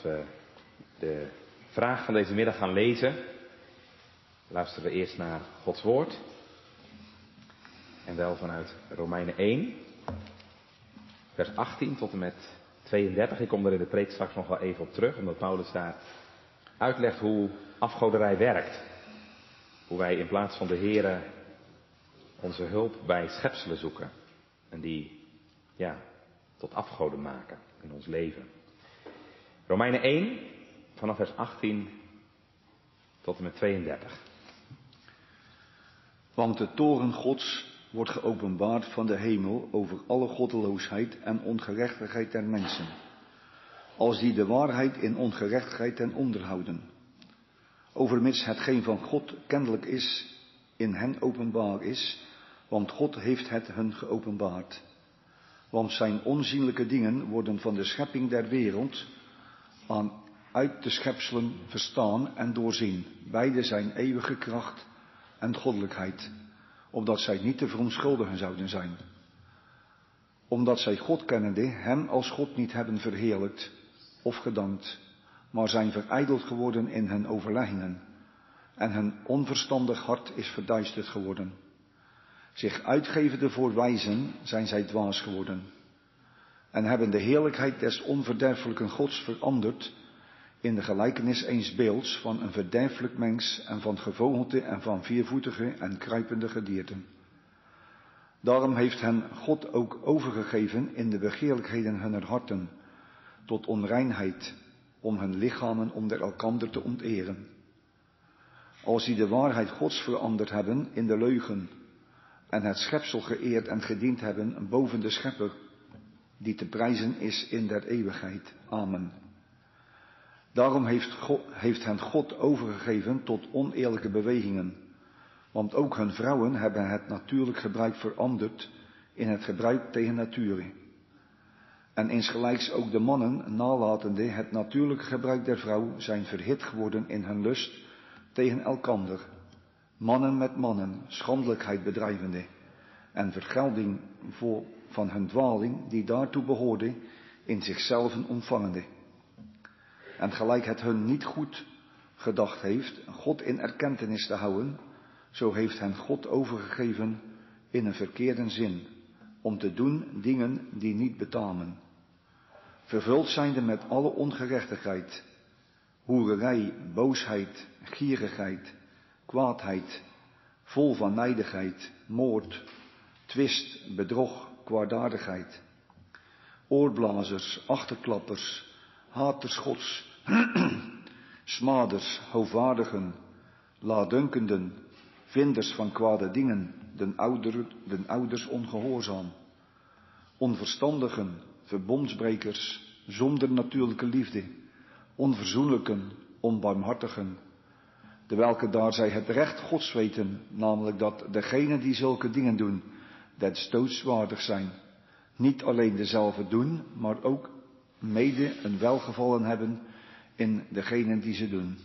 Voordat we de vraag van deze middag gaan lezen, luisteren we eerst naar Gods Woord. En wel vanuit Romeinen 1, vers 18 tot en met 32. Ik kom er in de preek straks nog wel even op terug, omdat Paulus daar uitlegt hoe afgoderij werkt. Hoe wij in plaats van de Here onze hulp bij schepselen zoeken. En die, ja, tot afgoden maken in ons leven. Romeinen 1, vanaf vers 18 tot en met 32. Want de toren Gods wordt geopenbaard van de hemel over alle goddeloosheid en ongerechtigheid der mensen, als die de waarheid in ongerechtigheid ten onderhouden. Overmits hetgeen van God kennelijk is, in hen openbaar is, want God heeft het hun geopenbaard. Want zijn onzienlijke dingen worden van de schepping der wereld aan uit de schepselen verstaan en doorzien. Beide zijn eeuwige kracht en goddelijkheid, opdat zij niet te verontschuldigen zouden zijn. Omdat zij God kennende hem als God niet hebben verheerlijkt of gedankt, maar zijn verijdeld geworden in hun overleggingen, en hun onverstandig hart is verduisterd geworden. Zich uitgevende voor wijzen zijn zij dwaas geworden, en hebben de heerlijkheid des onverderfelijke Gods veranderd in de gelijkenis eens beelds van een verderfelijk mens en van gevogelte en van viervoetige en kruipende gedierten. Daarom heeft hen God ook overgegeven in de begeerlijkheden hunner harten, tot onreinheid, om hun lichamen onder elkander te onteren. Als die de waarheid Gods veranderd hebben in de leugen en het schepsel geëerd en gediend hebben boven de schepper, die te prijzen is in der eeuwigheid. Amen. Daarom heeft, God, heeft hen God overgegeven tot oneerlijke bewegingen. Want ook hun vrouwen hebben het natuurlijk gebruik veranderd in het gebruik tegen nature. En insgelijks ook de mannen, nalatende het natuurlijke gebruik der vrouw, zijn verhit geworden in hun lust tegen elkander. Mannen met mannen, schandelijkheid bedrijvende en vergelding voor, van hun dwaling die daartoe behoorde, in zichzelf ontvangende. En gelijk het hun niet goed gedacht heeft, God in erkentenis te houden, zo heeft hen God overgegeven in een verkeerde zin, om te doen dingen die niet betamen. Vervuld zijnde met alle ongerechtigheid, hoererij, boosheid, gierigheid, kwaadheid, vol van nijdigheid, moord, twist, bedrog, kwaadaardigheid, oorblazers, achterklappers, haters gods, smaders, hoogwaardigen, laadunkenden, vinders van kwade dingen, den, ouder, den ouders ongehoorzaam, onverstandigen, verbondsbrekers, zonder natuurlijke liefde, onverzoenlijken, onbarmhartigen, de welke daar zij het recht Gods weten, namelijk dat degenen die zulke dingen doen, dat stootswaardig zijn, niet alleen dezelfde doen, maar ook mede een welgevallen hebben in degenen die ze doen.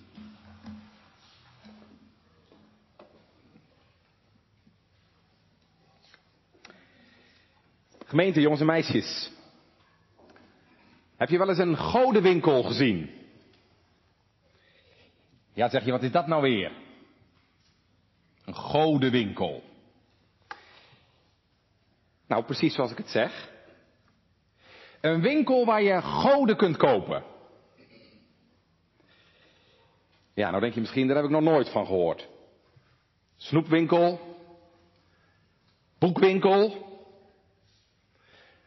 Gemeente, jongens en meisjes. Heb je wel eens een godenwinkel gezien? Ja, zeg je, wat is dat nou weer? Een godenwinkel. Nou, precies zoals ik het zeg. Een winkel waar je goden kunt kopen. Ja, nou denk je misschien, daar heb ik nog nooit van gehoord. Snoepwinkel. Boekwinkel.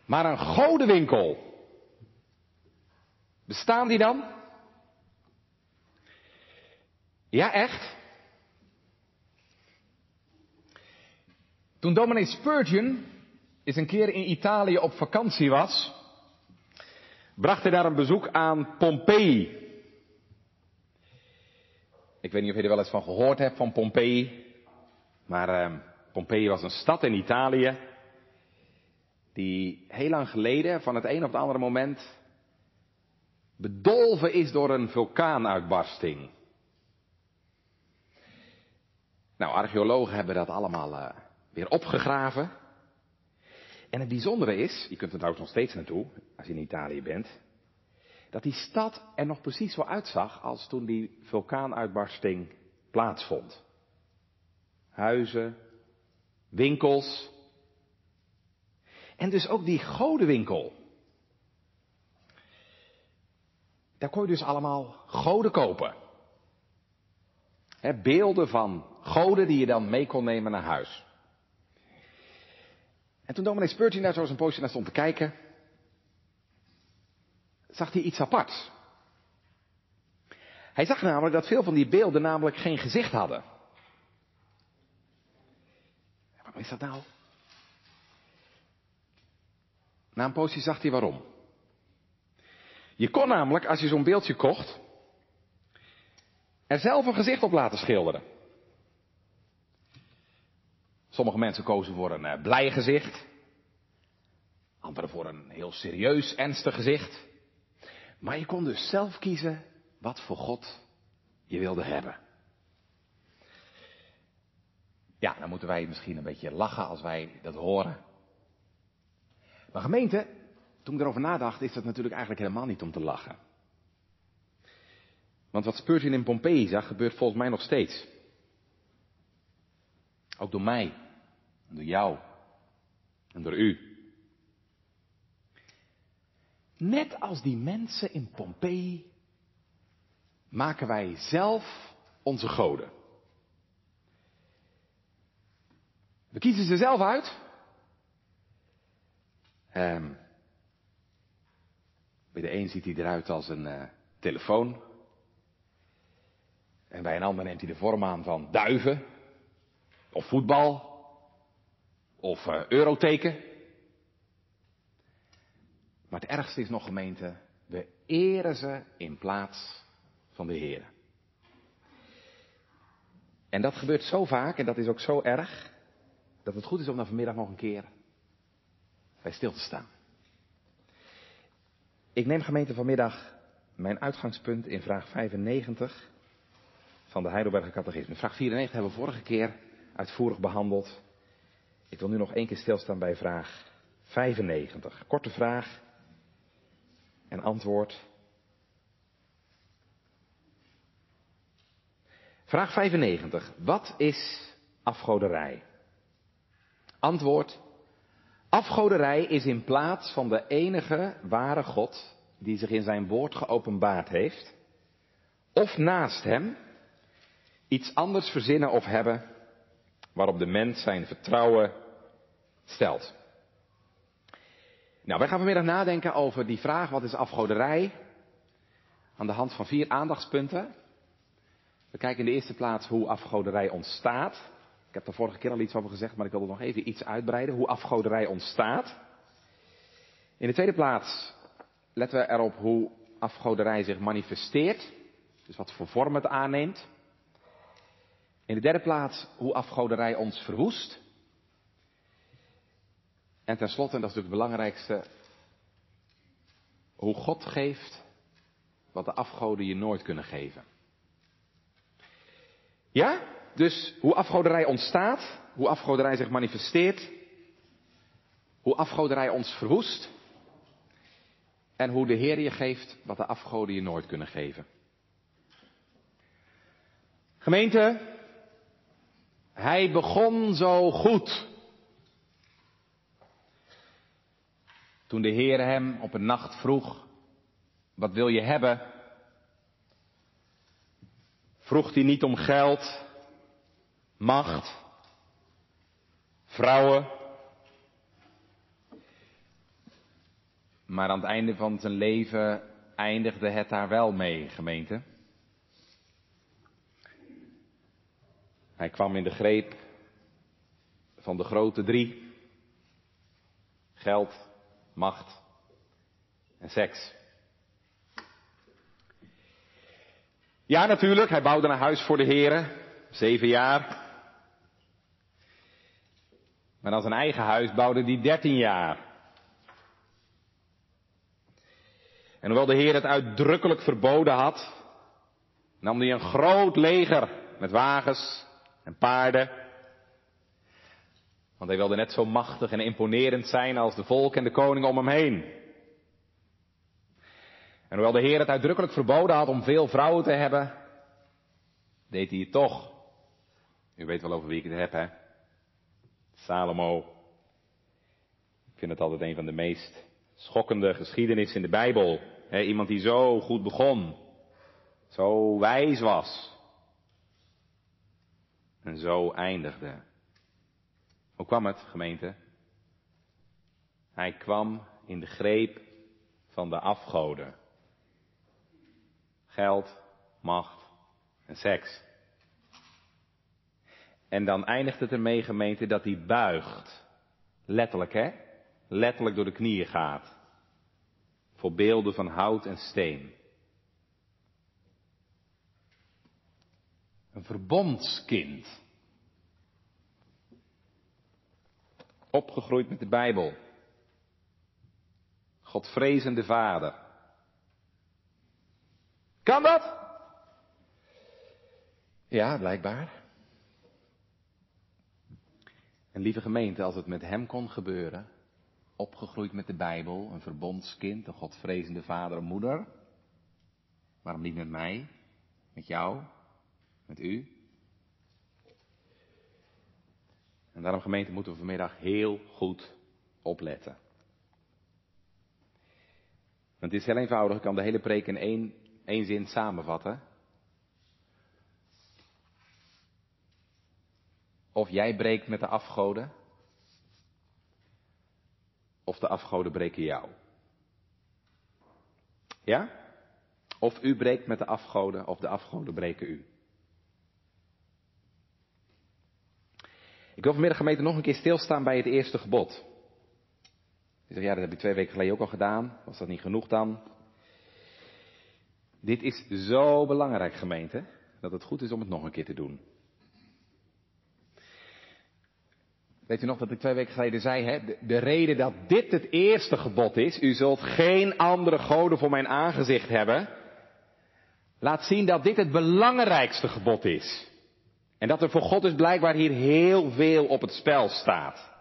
Maar een godenwinkel. Bestaan die dan? Ja, echt? Toen dominee Spurgeon eens een keer in Italië op vakantie was, bracht hij daar een bezoek aan Pompeii. Ik weet niet of je er wel eens van gehoord hebt van Pompeii, maar Pompeii was een stad in Italië die heel lang geleden, van het een op het andere moment, bedolven is door een vulkaanuitbarsting. Nou, archeologen hebben dat allemaal uh, weer opgegraven. En het bijzondere is, je kunt er trouwens nog steeds naartoe, als je in Italië bent. dat die stad er nog precies zo uitzag als toen die vulkaanuitbarsting plaatsvond. Huizen, winkels. En dus ook die godenwinkel. Daar kon je dus allemaal goden kopen. beelden van goden die je dan mee kon nemen naar huis. En toen dominee Spurgeon daar zo eens een poosje naar stond te kijken, zag hij iets aparts. Hij zag namelijk dat veel van die beelden namelijk geen gezicht hadden. Waarom is dat nou? Na een poosje zag hij waarom. Je kon namelijk, als je zo'n beeldje kocht, er zelf een gezicht op laten schilderen. Sommige mensen kozen voor een uh, blij gezicht. Anderen voor een heel serieus, ernstig gezicht. Maar je kon dus zelf kiezen wat voor God je wilde hebben. Ja, dan moeten wij misschien een beetje lachen als wij dat horen. Maar gemeente, toen ik erover nadacht, is dat natuurlijk eigenlijk helemaal niet om te lachen. Want wat Spurgeon in Pompeii zag, gebeurt volgens mij nog steeds. Ook door mij, en door jou, en door u. Net als die mensen in Pompeii maken wij zelf onze goden. We kiezen ze zelf uit. Um, bij de een ziet hij eruit als een uh, telefoon. En bij een ander neemt hij de vorm aan van duiven. Of voetbal. Of uh, euroteken. Maar het ergste is nog gemeente, we eren ze in plaats van de Heer. En dat gebeurt zo vaak en dat is ook zo erg, dat het goed is om daar vanmiddag nog een keer bij stil te staan. Ik neem gemeente vanmiddag mijn uitgangspunt in vraag 95 van de Heidelberger Catechisme. Vraag 94 hebben we vorige keer uitvoerig behandeld. Ik wil nu nog één keer stilstaan bij vraag 95. Korte vraag en antwoord. Vraag 95. Wat is afgoderij? Antwoord. Afgoderij is in plaats van de enige ware God die zich in zijn woord geopenbaard heeft, of naast hem iets anders verzinnen of hebben waarop de mens zijn vertrouwen stelt. Nou, wij gaan vanmiddag nadenken over die vraag, wat is afgoderij? Aan de hand van vier aandachtspunten. We kijken in de eerste plaats hoe afgoderij ontstaat. Ik heb er vorige keer al iets over gezegd, maar ik wil er nog even iets uitbreiden. Hoe afgoderij ontstaat. In de tweede plaats letten we erop hoe afgoderij zich manifesteert. Dus wat voor vorm het aanneemt. In de derde plaats hoe afgoderij ons verwoest. En tenslotte, en dat is natuurlijk het belangrijkste, hoe God geeft wat de afgoden je nooit kunnen geven. Ja? Dus hoe afgoderij ontstaat, hoe afgoderij zich manifesteert, hoe afgoderij ons verwoest en hoe de Heer je geeft wat de afgoden je nooit kunnen geven. Gemeente, hij begon zo goed. Toen de Heer hem op een nacht vroeg, wat wil je hebben? Vroeg hij niet om geld, macht, vrouwen. Maar aan het einde van zijn leven eindigde het daar wel mee, gemeente. Hij kwam in de greep van de grote drie. Geld, macht en seks. Ja, natuurlijk, hij bouwde een huis voor de heren, zeven jaar. Maar aan zijn eigen huis bouwde hij dertien jaar. En hoewel de Heer het uitdrukkelijk verboden had, nam hij een groot leger met wagens en paarden want hij wilde net zo machtig en imponerend zijn als de volk en de koning om hem heen. En hoewel de Heer het uitdrukkelijk verboden had om veel vrouwen te hebben, deed hij het toch. U weet wel over wie ik het heb, hè? Salomo. Ik vind het altijd een van de meest schokkende geschiedenissen in de Bijbel. iemand die zo goed begon, zo wijs was en zo eindigde. Hoe kwam het, gemeente? Hij kwam in de greep van de afgoden. Geld, macht en seks. En dan eindigt het ermee, gemeente, dat hij buigt. Letterlijk, hè? Letterlijk door de knieën gaat. Voor beelden van hout en steen. Een verbondskind. Opgegroeid met de Bijbel. Godvrezende vader. Kan dat? Ja, blijkbaar. En lieve gemeente, als het met hem kon gebeuren, opgegroeid met de Bijbel, een verbondskind, een godvrezende vader en moeder, waarom niet met mij, met jou, met u? En daarom gemeente moeten we vanmiddag heel goed opletten. Want het is heel eenvoudig, ik kan de hele preek in één, één zin samenvatten. Of jij breekt met de afgoden, of de afgoden breken jou. Ja? Of u breekt met de afgoden, of de afgoden breken u. Ik wil vanmiddag gemeente nog een keer stilstaan bij het eerste gebod. Je zegt, ja, dat heb ik twee weken geleden ook al gedaan. Was dat niet genoeg dan? Dit is zo belangrijk, gemeente, dat het goed is om het nog een keer te doen. Weet u nog dat ik twee weken geleden zei, hè? De, reden dat dit het eerste gebod is, u zult geen andere goden voor mijn aangezicht hebben, laat zien dat dit het belangrijkste gebod is. En dat er voor God dus blijkbaar hier heel veel op het spel staat.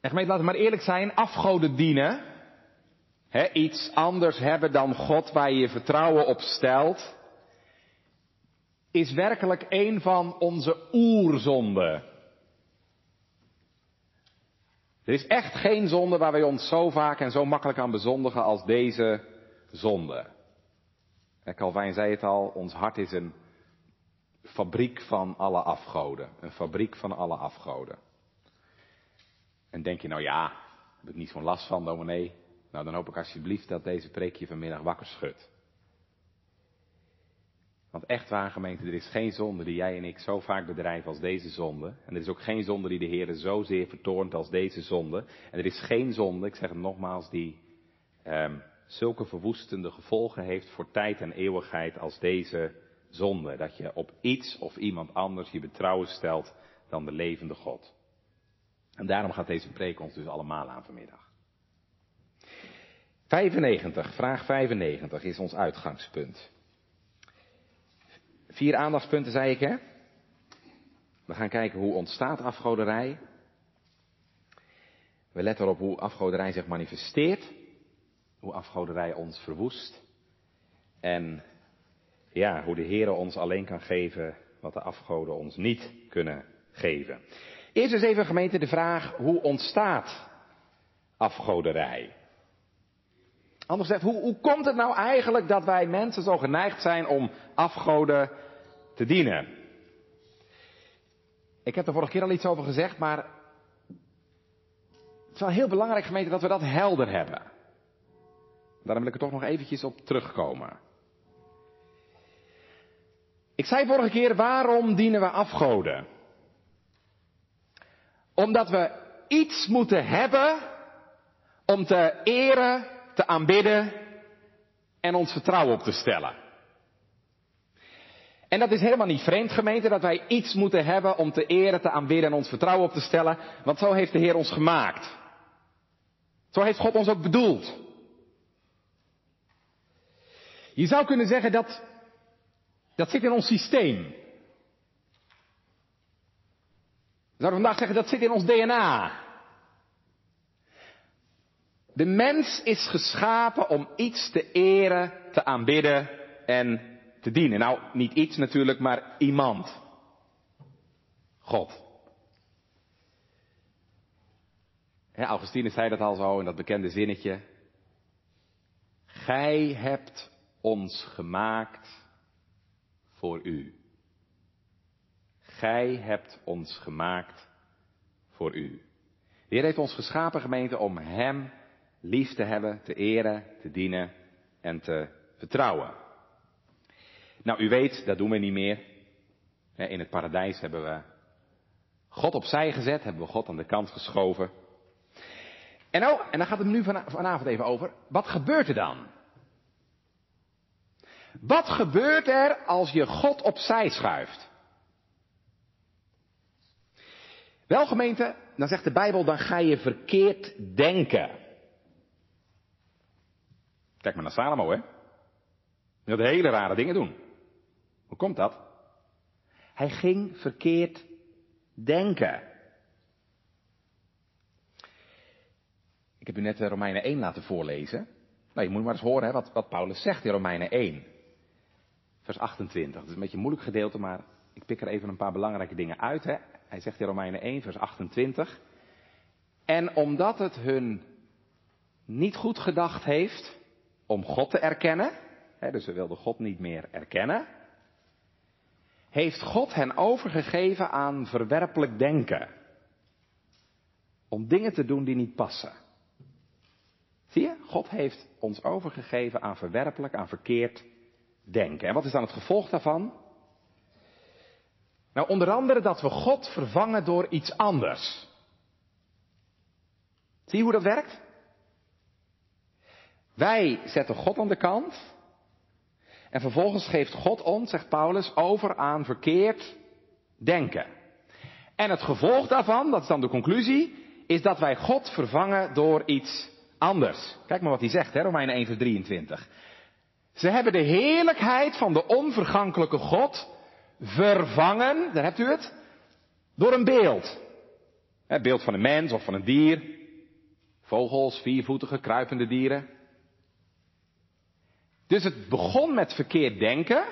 En gemeente, laten we maar eerlijk zijn, afgoden dienen, hè, iets anders hebben dan God waar je je vertrouwen op stelt, is werkelijk een van onze oerzonden. Er is echt geen zonde waar wij ons zo vaak en zo makkelijk aan bezondigen als deze zonde. Calvijn zei het al, ons hart is een fabriek van alle afgoden. Een fabriek van alle afgoden. En denk je nou ja, heb ik niet zo'n last van, dominee. Nou dan hoop ik alsjeblieft dat deze preek je vanmiddag wakker schudt. Want echt waar gemeente, er is geen zonde die jij en ik zo vaak bedrijven als deze zonde. En er is ook geen zonde die de Heer zozeer vertoont als deze zonde. En er is geen zonde, ik zeg het nogmaals, die ehm, zulke verwoestende gevolgen heeft voor tijd en eeuwigheid als deze zonde. Dat je op iets of iemand anders je betrouwen stelt dan de levende God. En daarom gaat deze preek ons dus allemaal aan vanmiddag. 95, vraag 95 is ons uitgangspunt. Vier aandachtspunten zei ik hè. We gaan kijken hoe ontstaat afgoderij. We letten erop hoe afgoderij zich manifesteert. Hoe afgoderij ons verwoest. En ja, hoe de Heer ons alleen kan geven wat de afgoden ons niet kunnen geven. Eerst eens even gemeente de vraag, hoe ontstaat afgoderij? Anders gezegd, hoe, hoe komt het nou eigenlijk dat wij mensen zo geneigd zijn om afgoden te dienen? Ik heb er vorige keer al iets over gezegd, maar het is wel heel belangrijk gemeente dat we dat helder hebben. Daarom wil ik er toch nog eventjes op terugkomen. Ik zei vorige keer, waarom dienen we afgoden? Omdat we iets moeten hebben om te eren, te aanbidden en ons vertrouwen op te stellen. En dat is helemaal niet vreemd gemeente, dat wij iets moeten hebben om te eren, te aanbidden en ons vertrouwen op te stellen, want zo heeft de Heer ons gemaakt. Zo heeft God ons ook bedoeld. Je zou kunnen zeggen dat dat zit in ons systeem. We zouden vandaag zeggen dat zit in ons DNA. De mens is geschapen om iets te eren, te aanbidden en te dienen. Nou, niet iets natuurlijk, maar iemand. God. Augustinus zei dat al zo in dat bekende zinnetje. Gij hebt ons gemaakt voor u. Gij hebt ons gemaakt voor u. De Heer heeft ons geschapen gemeente om Hem lief te hebben, te eren, te dienen en te vertrouwen. Nou, u weet, dat doen we niet meer. In het paradijs hebben we God opzij gezet, hebben we God aan de kant geschoven. En nou, en daar gaat het nu vanavond even over. Wat gebeurt er dan? Wat gebeurt er als je God opzij schuift? Wel gemeente, dan zegt de Bijbel, dan ga je verkeerd denken. Kijk maar naar Salomo, hè. Die had hele rare dingen doen. Hoe komt dat? Hij ging verkeerd denken. Ik heb u net de Romeinen 1 laten voorlezen. Nou, je moet maar eens horen hè, wat, wat Paulus zegt in Romeinen 1. Vers 28. Het is een beetje een moeilijk gedeelte, maar ik pik er even een paar belangrijke dingen uit. Hè. Hij zegt in Romeinen 1, vers 28. En omdat het hun niet goed gedacht heeft om God te erkennen, hè, dus ze wilden God niet meer erkennen, heeft God hen overgegeven aan verwerpelijk denken. Om dingen te doen die niet passen. Zie je? God heeft ons overgegeven aan verwerpelijk, aan verkeerd denken. En wat is dan het gevolg daarvan? Nou, onder andere dat we God vervangen door iets anders. Zie je hoe dat werkt? Wij zetten God aan de kant. En vervolgens geeft God ons, zegt Paulus, over aan verkeerd denken. En het gevolg daarvan, dat is dan de conclusie, is dat wij God vervangen door iets anders. Kijk maar wat hij zegt, hè, Romeinen 1 vers 23. Ze hebben de heerlijkheid van de onvergankelijke God vervangen, daar hebt u het, door een beeld. Een beeld van een mens of van een dier. Vogels, viervoetige, kruipende dieren. Dus het begon met verkeerd denken.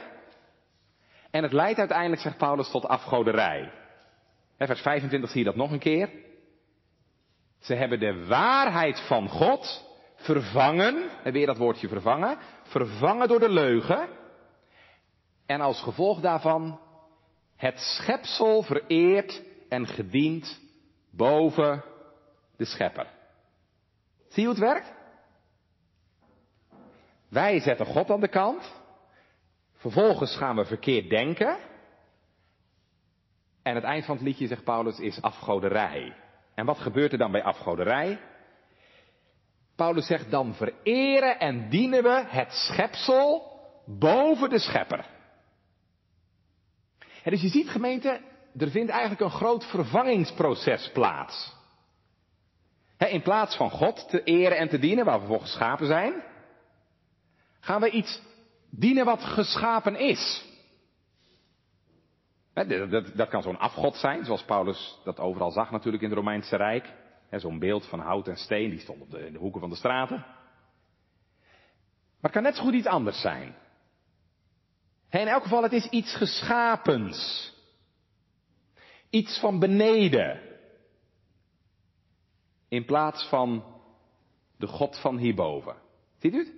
En het leidt uiteindelijk, zegt Paulus, tot afgoderij. vers 25 zie je dat nog een keer. Ze hebben de waarheid van God vervangen, en weer dat woordje vervangen, vervangen door de leugen. En als gevolg daarvan het schepsel vereerd en gediend boven de schepper. Zie je hoe het werkt? Wij zetten God aan de kant. Vervolgens gaan we verkeerd denken. En het eind van het liedje, zegt Paulus, is afgoderij. En wat gebeurt er dan bij afgoderij? Paulus zegt dan vereren en dienen we het schepsel boven de schepper. En dus je ziet gemeente, er vindt eigenlijk een groot vervangingsproces plaats. in plaats van God te eren en te dienen, waar we voor geschapen zijn, gaan we iets dienen wat geschapen is. Dat, kan zo'n afgod zijn, zoals Paulus dat overal zag natuurlijk in het Romeinse Rijk. Zo'n beeld van hout en steen, die stond op de, de hoeken van de straten. Maar het kan net zo goed iets anders zijn. In elk geval, het is iets geschapens. Iets van beneden. In plaats van de God van hierboven. Ziet u het?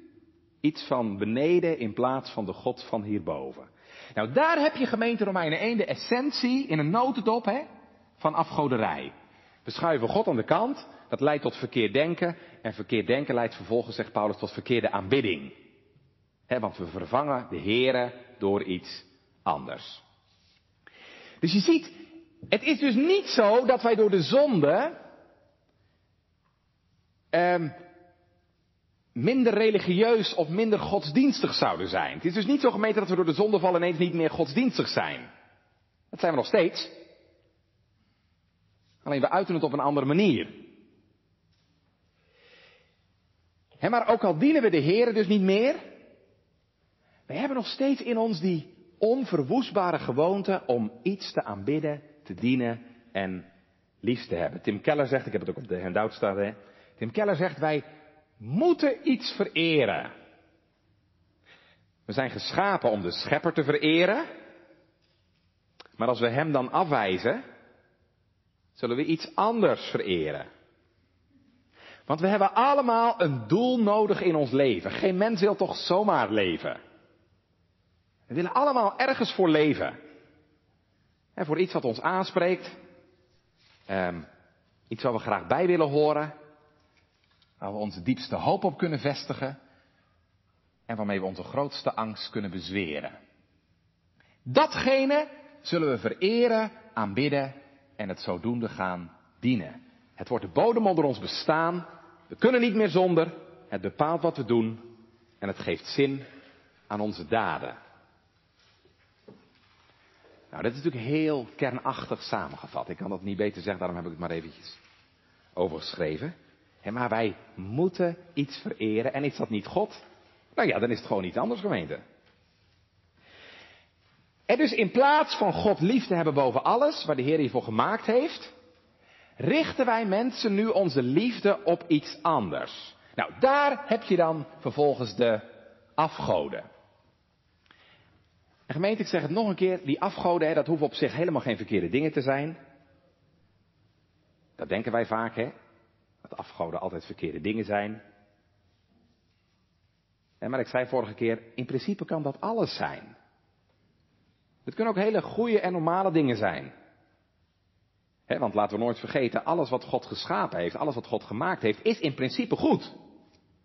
Iets van beneden in plaats van de God van hierboven. Nou, daar heb je gemeente Romeinen 1 de essentie in een notendop hè, van afgoderij. We schuiven God aan de kant, dat leidt tot verkeerd denken. En verkeerd denken leidt vervolgens, zegt Paulus, tot verkeerde aanbidding. Want we vervangen de Here door iets anders. Dus je ziet, het is dus niet zo dat wij door de zonde eh, minder religieus of minder godsdienstig zouden zijn. Het is dus niet zo gemeten dat we door de zondeval ineens niet meer godsdienstig zijn. Dat zijn we nog steeds. Alleen we uiten het op een andere manier. maar ook al dienen we de Heer dus niet meer, we hebben nog steeds in ons die onverwoestbare gewoonte om iets te aanbidden, te dienen en lief te hebben. Tim Keller zegt, ik heb het ook op de handout staan, hè. Tim Keller zegt, wij moeten iets vereren. We zijn geschapen om de schepper te vereren. Maar als we hem dan afwijzen, zullen we iets anders vereren. Want we hebben allemaal een doel nodig in ons leven. Geen mens wil toch zomaar leven. We willen allemaal ergens voor leven. En voor iets wat ons aanspreekt. Um, iets waar we graag bij willen horen. Waar we onze diepste hoop op kunnen vestigen. En waarmee we onze grootste angst kunnen bezweren. Datgene zullen we vereren, aanbidden en het zodoende gaan dienen. Het wordt de bodem onder ons bestaan. We kunnen niet meer zonder. Het bepaalt wat we doen. En het geeft zin aan onze daden. Nou, dit is natuurlijk heel kernachtig samengevat. Ik kan dat niet beter zeggen, daarom heb ik het maar eventjes overgeschreven. maar wij moeten iets vereren en is dat niet God? Nou ja, dan is het gewoon iets anders gemeente. En dus in plaats van God liefde hebben boven alles, waar de Heer hiervoor gemaakt heeft, richten wij mensen nu onze liefde op iets anders. Nou, daar heb je dan vervolgens de afgoden. En gemeente, ik zeg het nog een keer, die afgoden, hè, dat hoeven op zich helemaal geen verkeerde dingen te zijn. Dat denken wij vaak, hè. Dat afgoden altijd verkeerde dingen zijn. maar ik zei vorige keer, in principe kan dat alles zijn. Het kunnen ook hele goede en normale dingen zijn. want laten we nooit vergeten, alles wat God geschapen heeft, alles wat God gemaakt heeft, is in principe goed.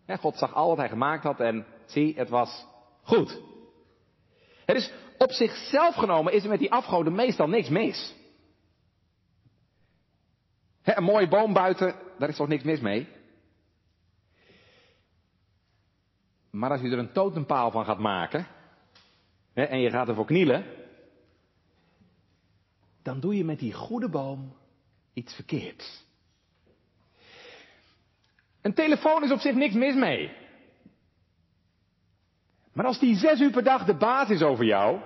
God zag al wat hij gemaakt had en zie, het was goed. Het is op zichzelf genomen is er met die afgoden meestal niks mis. een mooie boom buiten, daar is toch niks mis mee? Maar als je er een totempaal van gaat maken, en je gaat ervoor knielen, dan doe je met die goede boom iets verkeerds. Een telefoon is op zich niks mis mee. Maar als die zes uur per dag de baas is over jou,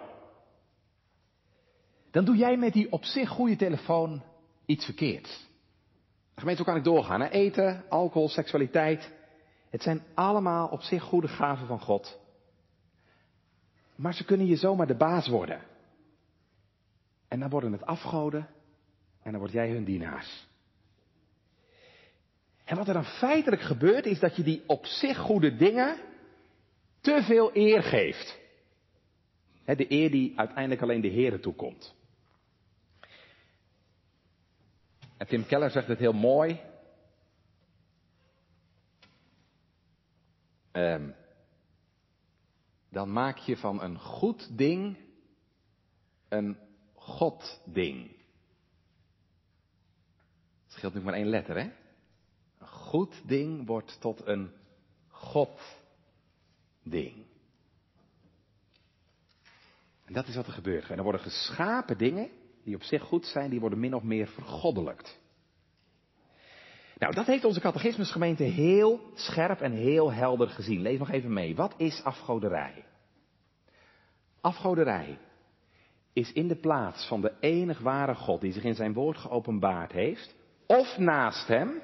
dan doe jij met die op zich goede telefoon iets verkeerds. Gemeente, zo kan ik doorgaan. Eten, alcohol, seksualiteit. Het zijn allemaal op zich goede gaven van God. Maar ze kunnen je zomaar de baas worden. En dan worden het afgoden en dan word jij hun dienaars. En wat er dan feitelijk gebeurt is dat je die op zich goede dingen te veel eer geeft. de eer die uiteindelijk alleen de Heeren toekomt. En Tim Keller zegt het heel mooi. Um, dan maak je van een goed ding een God-ding. Het scheelt nu maar één letter, hè? Een goed ding wordt tot een God-ding. En dat is wat er gebeurt. En er worden geschapen dingen die op zich goed zijn, die worden min of meer vergoddelijkt. Nou, dat heeft onze catechismusgemeente heel scherp en heel helder gezien. Lees nog even mee. Wat is afgoderij? Afgoderij is in de plaats van de enig ware God die zich in zijn woord geopenbaard heeft, of naast hem,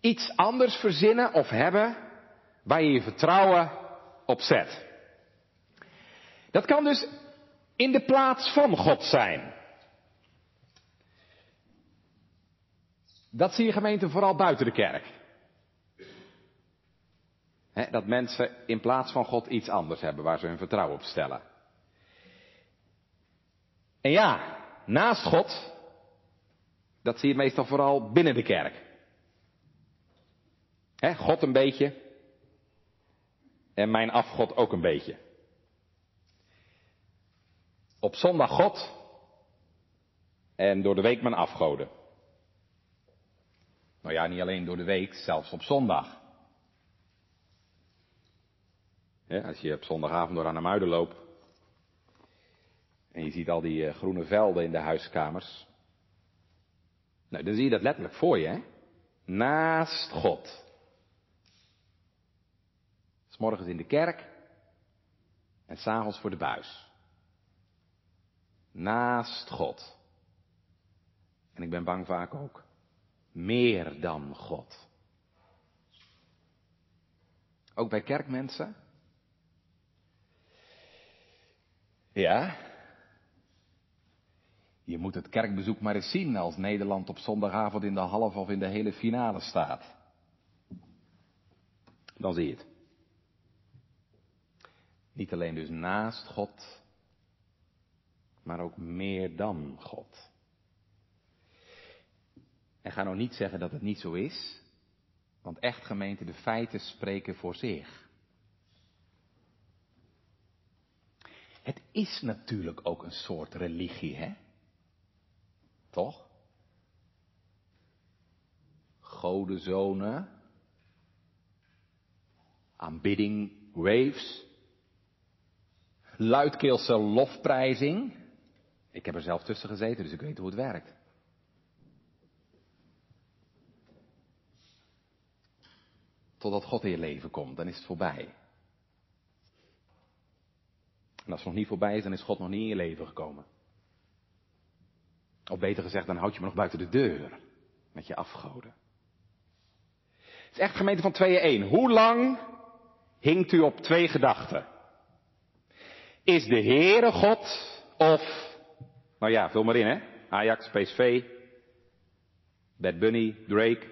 iets anders verzinnen of hebben waar je je vertrouwen op zet. Dat kan dus in de plaats van God zijn. Dat zie je gemeente vooral buiten de kerk. dat mensen in plaats van God iets anders hebben waar ze hun vertrouwen op stellen. En ja, naast God, dat zie je meestal vooral binnen de kerk. God een beetje en mijn afgod ook een beetje. Op zondag God en door de week mijn afgoden. Nou ja, niet alleen door de week, zelfs op zondag. als je op zondagavond door aan de muiden loopt en je ziet al die eh, groene velden in de huiskamers. Nou, dan zie je dat letterlijk voor je, hè? Naast God. S morgens in de kerk en s'avonds voor de buis. Naast God. En ik ben bang vaak ook meer dan God. Ook bij kerkmensen? Ja. Je moet het kerkbezoek maar eens zien als Nederland op zondagavond in de halve of in de hele finale staat. Dan zie je het. Niet alleen dus naast God, maar ook meer dan God. En ga nou niet zeggen dat het niet zo is, want echt gemeente, de feiten spreken voor zich. Het is natuurlijk ook een soort religie, hè? Toch? Godenzonen, aanbidding, waves, luidkeelse lofprijzing. Ik heb er zelf tussen gezeten, dus ik weet hoe het werkt. Totdat God in je leven komt, dan is het voorbij. En als het nog niet voorbij is, dan is God nog niet in je leven gekomen. Of beter gezegd, dan houd je me nog buiten de deur met je afgoden. Het is echt gemeente van tweeën één. Hoe lang hinkt u op twee gedachten? Is de Heere God of, nou ja, vul maar in hè, Ajax, PSV, Bad Bunny, Drake.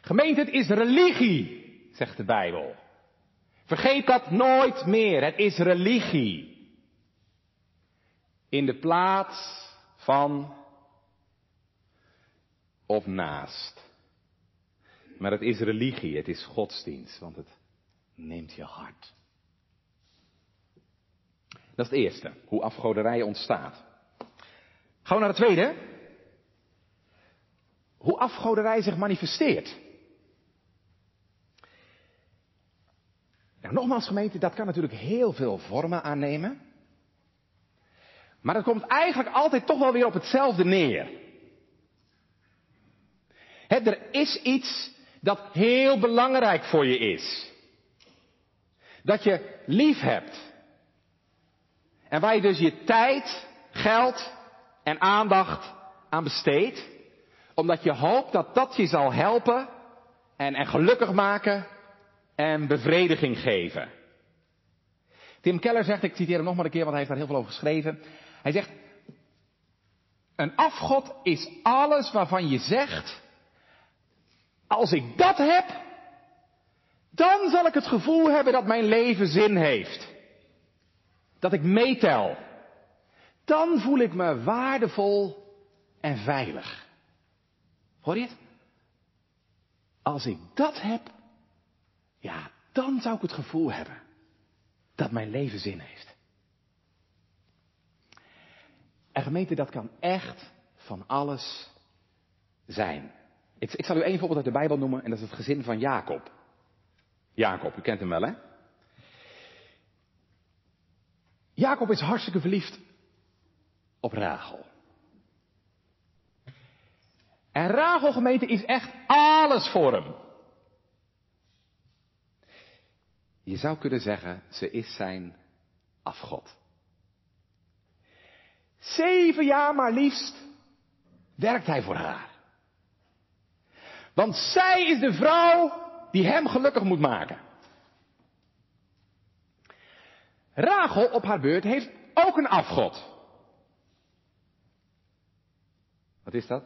Gemeente, het is religie, zegt de Bijbel. Vergeet dat nooit meer. Het is religie. In de plaats van of naast. Maar het is religie, het is godsdienst, want het neemt je hart. Dat is het eerste, hoe afgoderij ontstaat. Gaan we naar het tweede. Hoe afgoderij zich manifesteert. Nou, nogmaals gemeente, dat kan natuurlijk heel veel vormen aannemen. Maar het komt eigenlijk altijd toch wel weer op hetzelfde neer. er is iets dat heel belangrijk voor je is. Dat je lief hebt. En waar je dus je tijd, geld en aandacht aan besteedt. Omdat je hoopt dat dat je zal helpen en, en gelukkig maken en bevrediging geven. Tim Keller zegt, ik citeer hem nog maar een keer, want hij heeft daar heel veel over geschreven. Hij zegt, een afgod is alles waarvan je zegt, als ik dat heb, dan zal ik het gevoel hebben dat mijn leven zin heeft. Dat ik meetel. Dan voel ik me waardevol en veilig. Hoor je het? Als ik dat heb, ja, dan zou ik het gevoel hebben dat mijn leven zin heeft. En gemeente, dat kan echt van alles zijn. Ik, ik zal u één voorbeeld uit de Bijbel noemen en dat is het gezin van Jacob. Jacob, u kent hem wel hè? Jacob is hartstikke verliefd op Rachel. En Rachel gemeente is echt alles voor hem. Je zou kunnen zeggen, ze is zijn afgod. Zeven jaar maar liefst werkt hij voor haar. Want zij is de vrouw die hem gelukkig moet maken. Rachel op haar beurt heeft ook een afgod. Wat is dat?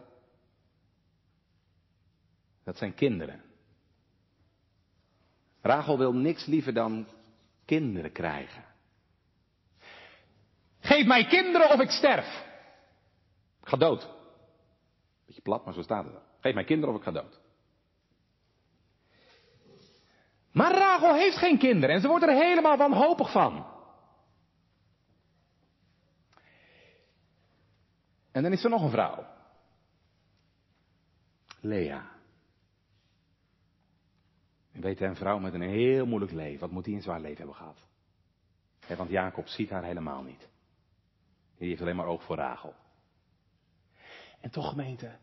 Dat zijn kinderen. Rachel wil niks liever dan kinderen krijgen. Geef mij kinderen of ik sterf. Ik ga dood. Beetje plat, maar zo staat het. Geef mij kinderen of ik ga dood. Maar Rachel heeft geen kinderen en ze wordt er helemaal wanhopig van. En dan is er nog een vrouw. Lea. En weet een vrouw met een heel moeilijk leven, wat moet die een zwaar leven hebben gehad? want Jacob ziet haar helemaal niet. Die heeft alleen maar oog voor Rachel. En toch gemeente,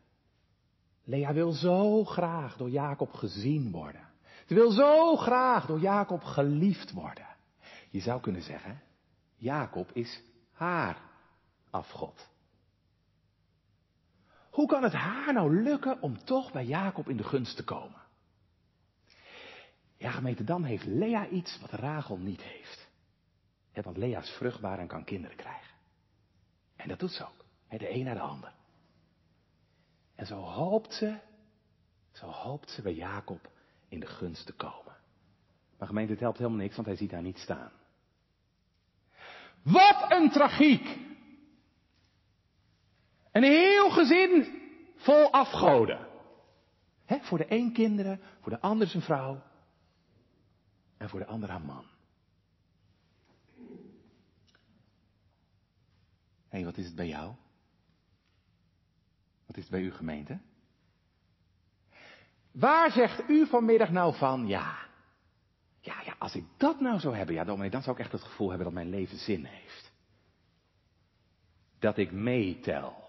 Lea wil zo graag door Jacob gezien worden. Ze wil zo graag door Jacob geliefd worden. Je zou kunnen zeggen, Jacob is haar afgod. Hoe kan het haar nou lukken om toch bij Jacob in de gunst te komen? Ja, gemeente, dan heeft Lea iets wat Rachel niet heeft. want Lea is vruchtbaar en kan kinderen krijgen. En dat doet ze ook. de een naar de ander. En zo hoopt ze, zo hoopt ze bij Jacob in de gunst te komen. Maar gemeente, het helpt helemaal niks, want hij ziet haar niet staan. Wat een tragiek! Een heel gezin vol afgoden. voor de een kinderen, voor de ander zijn vrouw en voor de ander haar man. Hey, wat is het bij jou? Wat is het bij uw gemeente? Waar zegt u vanmiddag nou van, ja, ja, ja, als ik dat nou zou hebben, ja, dan zou ik echt het gevoel hebben dat mijn leven zin heeft. Dat ik meetel.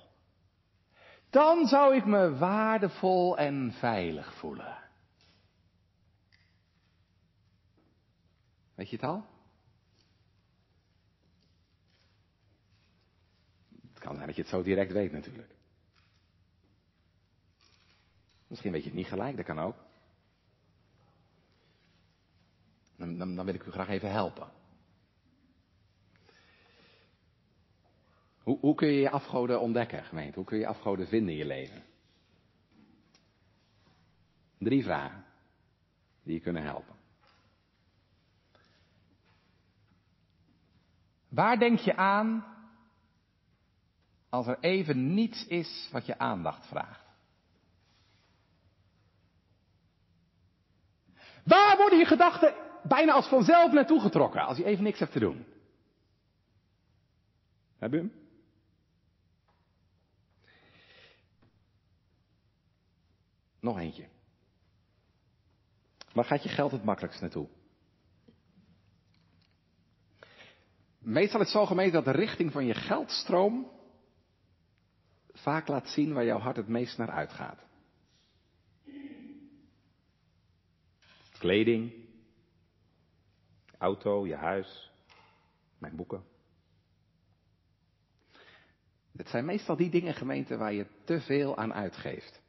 Dan zou ik me waardevol en veilig voelen. Weet je het al? Kan zijn dat je het zo direct weet natuurlijk. Misschien weet je het niet gelijk, dat kan ook. Dan, dan, dan wil ik u graag even helpen. Hoe, hoe, kun je je afgoden ontdekken, gemeente? Hoe kun je je afgoden vinden in je leven? Drie vragen die je kunnen helpen. Waar denk je aan als er even niets is wat je aandacht vraagt? Waar worden je gedachten bijna als vanzelf naartoe getrokken als je even niks hebt te doen? Heb je hem? Nog eentje. Waar gaat je geld het makkelijkst naartoe? Meestal is het zo gemeten dat de richting van je geldstroom vaak laat zien waar jouw hart het meest naar uitgaat. Kleding, auto, je huis, mijn boeken. Het zijn meestal die dingen, gemeente, waar je te veel aan uitgeeft.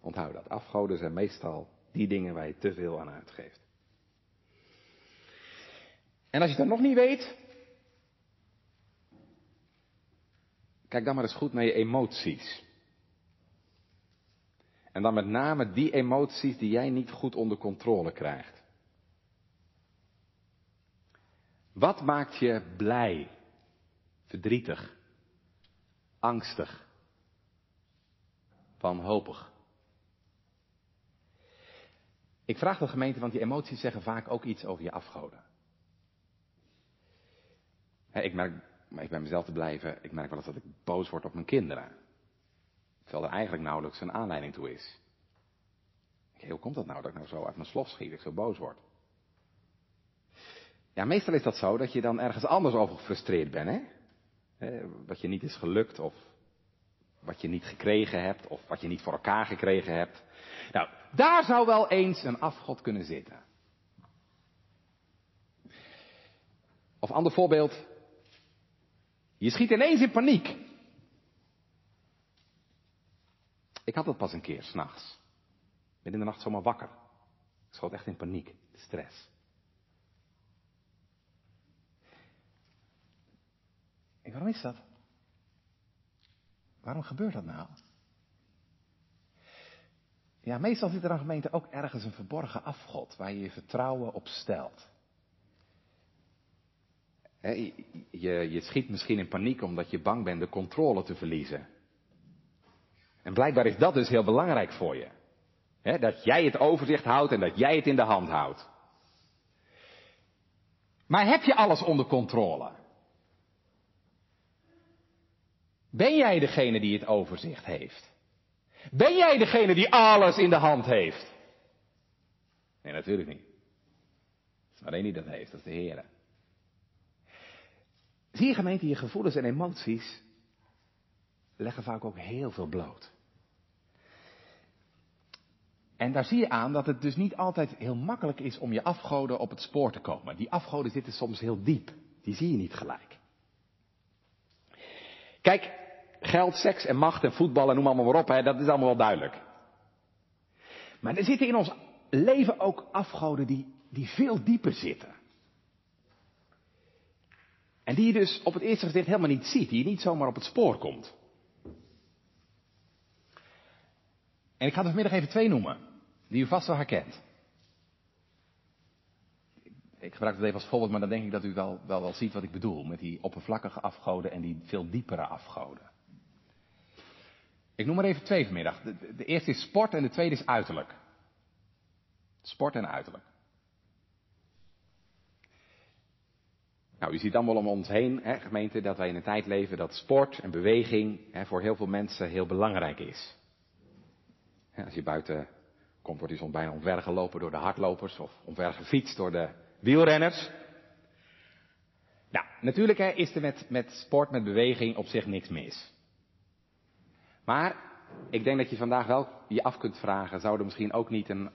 Onthoud dat. Afgoden zijn meestal die dingen waar je te veel aan uitgeeft. En als je dan nog niet weet, kijk dan maar eens goed naar je emoties. En dan met name die emoties die jij niet goed onder controle krijgt. Wat maakt je blij, verdrietig, angstig, wanhopig? Ik vraag de gemeente, want die emoties zeggen vaak ook iets over je afgoden. ik merk, maar ik ben mezelf te blijven, ik merk wel eens dat ik boos word op mijn kinderen. Terwijl er eigenlijk nauwelijks een aanleiding toe is. hoe komt dat nou dat ik nou zo uit mijn slof schiet, ik zo boos word? Ja, meestal is dat zo dat je dan ergens anders over gefrustreerd bent, hè? Wat je niet is gelukt, of wat je niet gekregen hebt, of wat je niet voor elkaar gekregen hebt. Nou, daar zou wel eens een afgod kunnen zitten. Of ander voorbeeld. Je schiet ineens in paniek. Ik had dat pas een keer, s'nachts. Ben in de nacht zomaar wakker. Ik schoot echt in paniek, stress. En waarom is dat? Waarom gebeurt dat nou? Ja, meestal zit er een gemeente ook ergens een verborgen afgod waar je je vertrouwen op stelt. Je, je schiet misschien in paniek omdat je bang bent de controle te verliezen. En blijkbaar is dat dus heel belangrijk voor je. dat jij het overzicht houdt en dat jij het in de hand houdt. Maar heb je alles onder controle? Ben jij degene die het overzicht heeft? Ben jij degene die alles in de hand heeft? Nee, natuurlijk niet. Het is maar één die dat heeft, dat is de Heer. Zie je gemeente, je gevoelens en emoties leggen vaak ook heel veel bloot. En daar zie je aan dat het dus niet altijd heel makkelijk is om je afgoden op het spoor te komen. Die afgoden zitten soms heel diep. Die zie je niet gelijk. Kijk, geld, seks en macht en voetbal en noem allemaal maar op, hè, dat is allemaal wel duidelijk. Maar er zitten in ons leven ook afgoden die, die veel dieper zitten. En die je dus op het eerste gezicht helemaal niet ziet, die je niet zomaar op het spoor komt. En ik ga er vanmiddag even twee noemen, die u vast wel herkent. Ik gebruik het even als voorbeeld, maar dan denk ik dat u wel, wel, ziet wat ik bedoel. Met die oppervlakkige afgoden en die veel diepere afgoden. Ik noem er even twee vanmiddag. De eerste is sport en de tweede is uiterlijk. Sport en uiterlijk. Nou, u ziet wel om ons heen, hè, gemeente, dat wij in een tijd leven dat sport en beweging hè, voor heel veel mensen heel belangrijk is. als je buiten komt, wordt je soms bijna omvergelopen door de hardlopers of omvergefietst door de wielrenners. Nou, natuurlijk hè, is er met, met sport, met beweging op zich niks mis. Maar ik denk dat je vandaag wel je af kunt vragen, zou er misschien ook niet een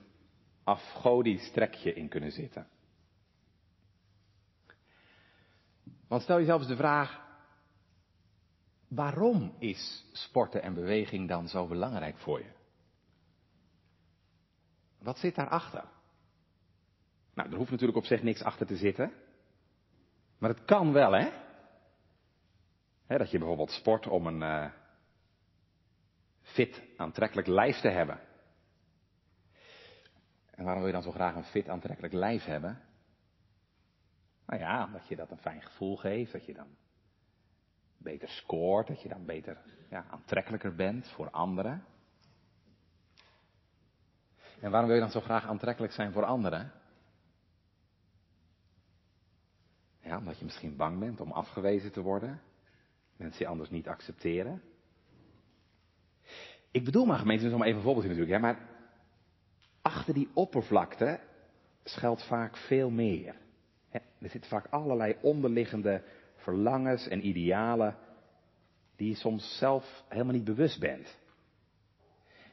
afgodisch trekje in kunnen zitten? Want stel jezelf eens de vraag, waarom is sporten en beweging dan zo belangrijk voor je? Wat zit daarachter? Nou, er hoeft natuurlijk op zich niks achter te zitten. Maar het kan wel, hè? dat je bijvoorbeeld sport om een uh, fit, aantrekkelijk lijf te hebben. En waarom wil je dan zo graag een fit, aantrekkelijk lijf hebben? Nou ja, omdat je dat een fijn gevoel geeft, dat je dan beter scoort, dat je dan beter ja, aantrekkelijker bent voor anderen. En waarom wil je dan zo graag aantrekkelijk zijn voor anderen? Ja, omdat je misschien bang bent om afgewezen te worden. Mensen je anders niet accepteren. Ik bedoel maar gemeente, dus om even een voorbeeld natuurlijk. Hè, maar achter die oppervlakte schuilt vaak veel meer. Er zitten vaak allerlei onderliggende verlangens en idealen die je soms zelf helemaal niet bewust bent.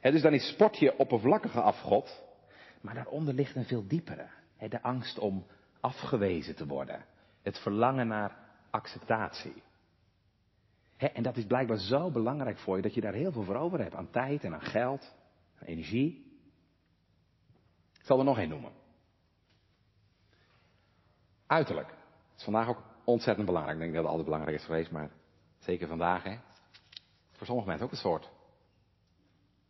dus dan is sport je oppervlakkige afgod, maar daaronder ligt een veel diepere. de angst om afgewezen te worden. Het verlangen naar acceptatie. en dat is blijkbaar zo belangrijk voor je dat je daar heel veel voor over hebt. Aan tijd en aan geld, aan energie. Ik zal er nog één noemen. Uiterlijk. Dat is vandaag ook ontzettend belangrijk. Ik denk dat het altijd belangrijk is geweest, maar zeker vandaag, hè. Voor sommige mensen ook een soort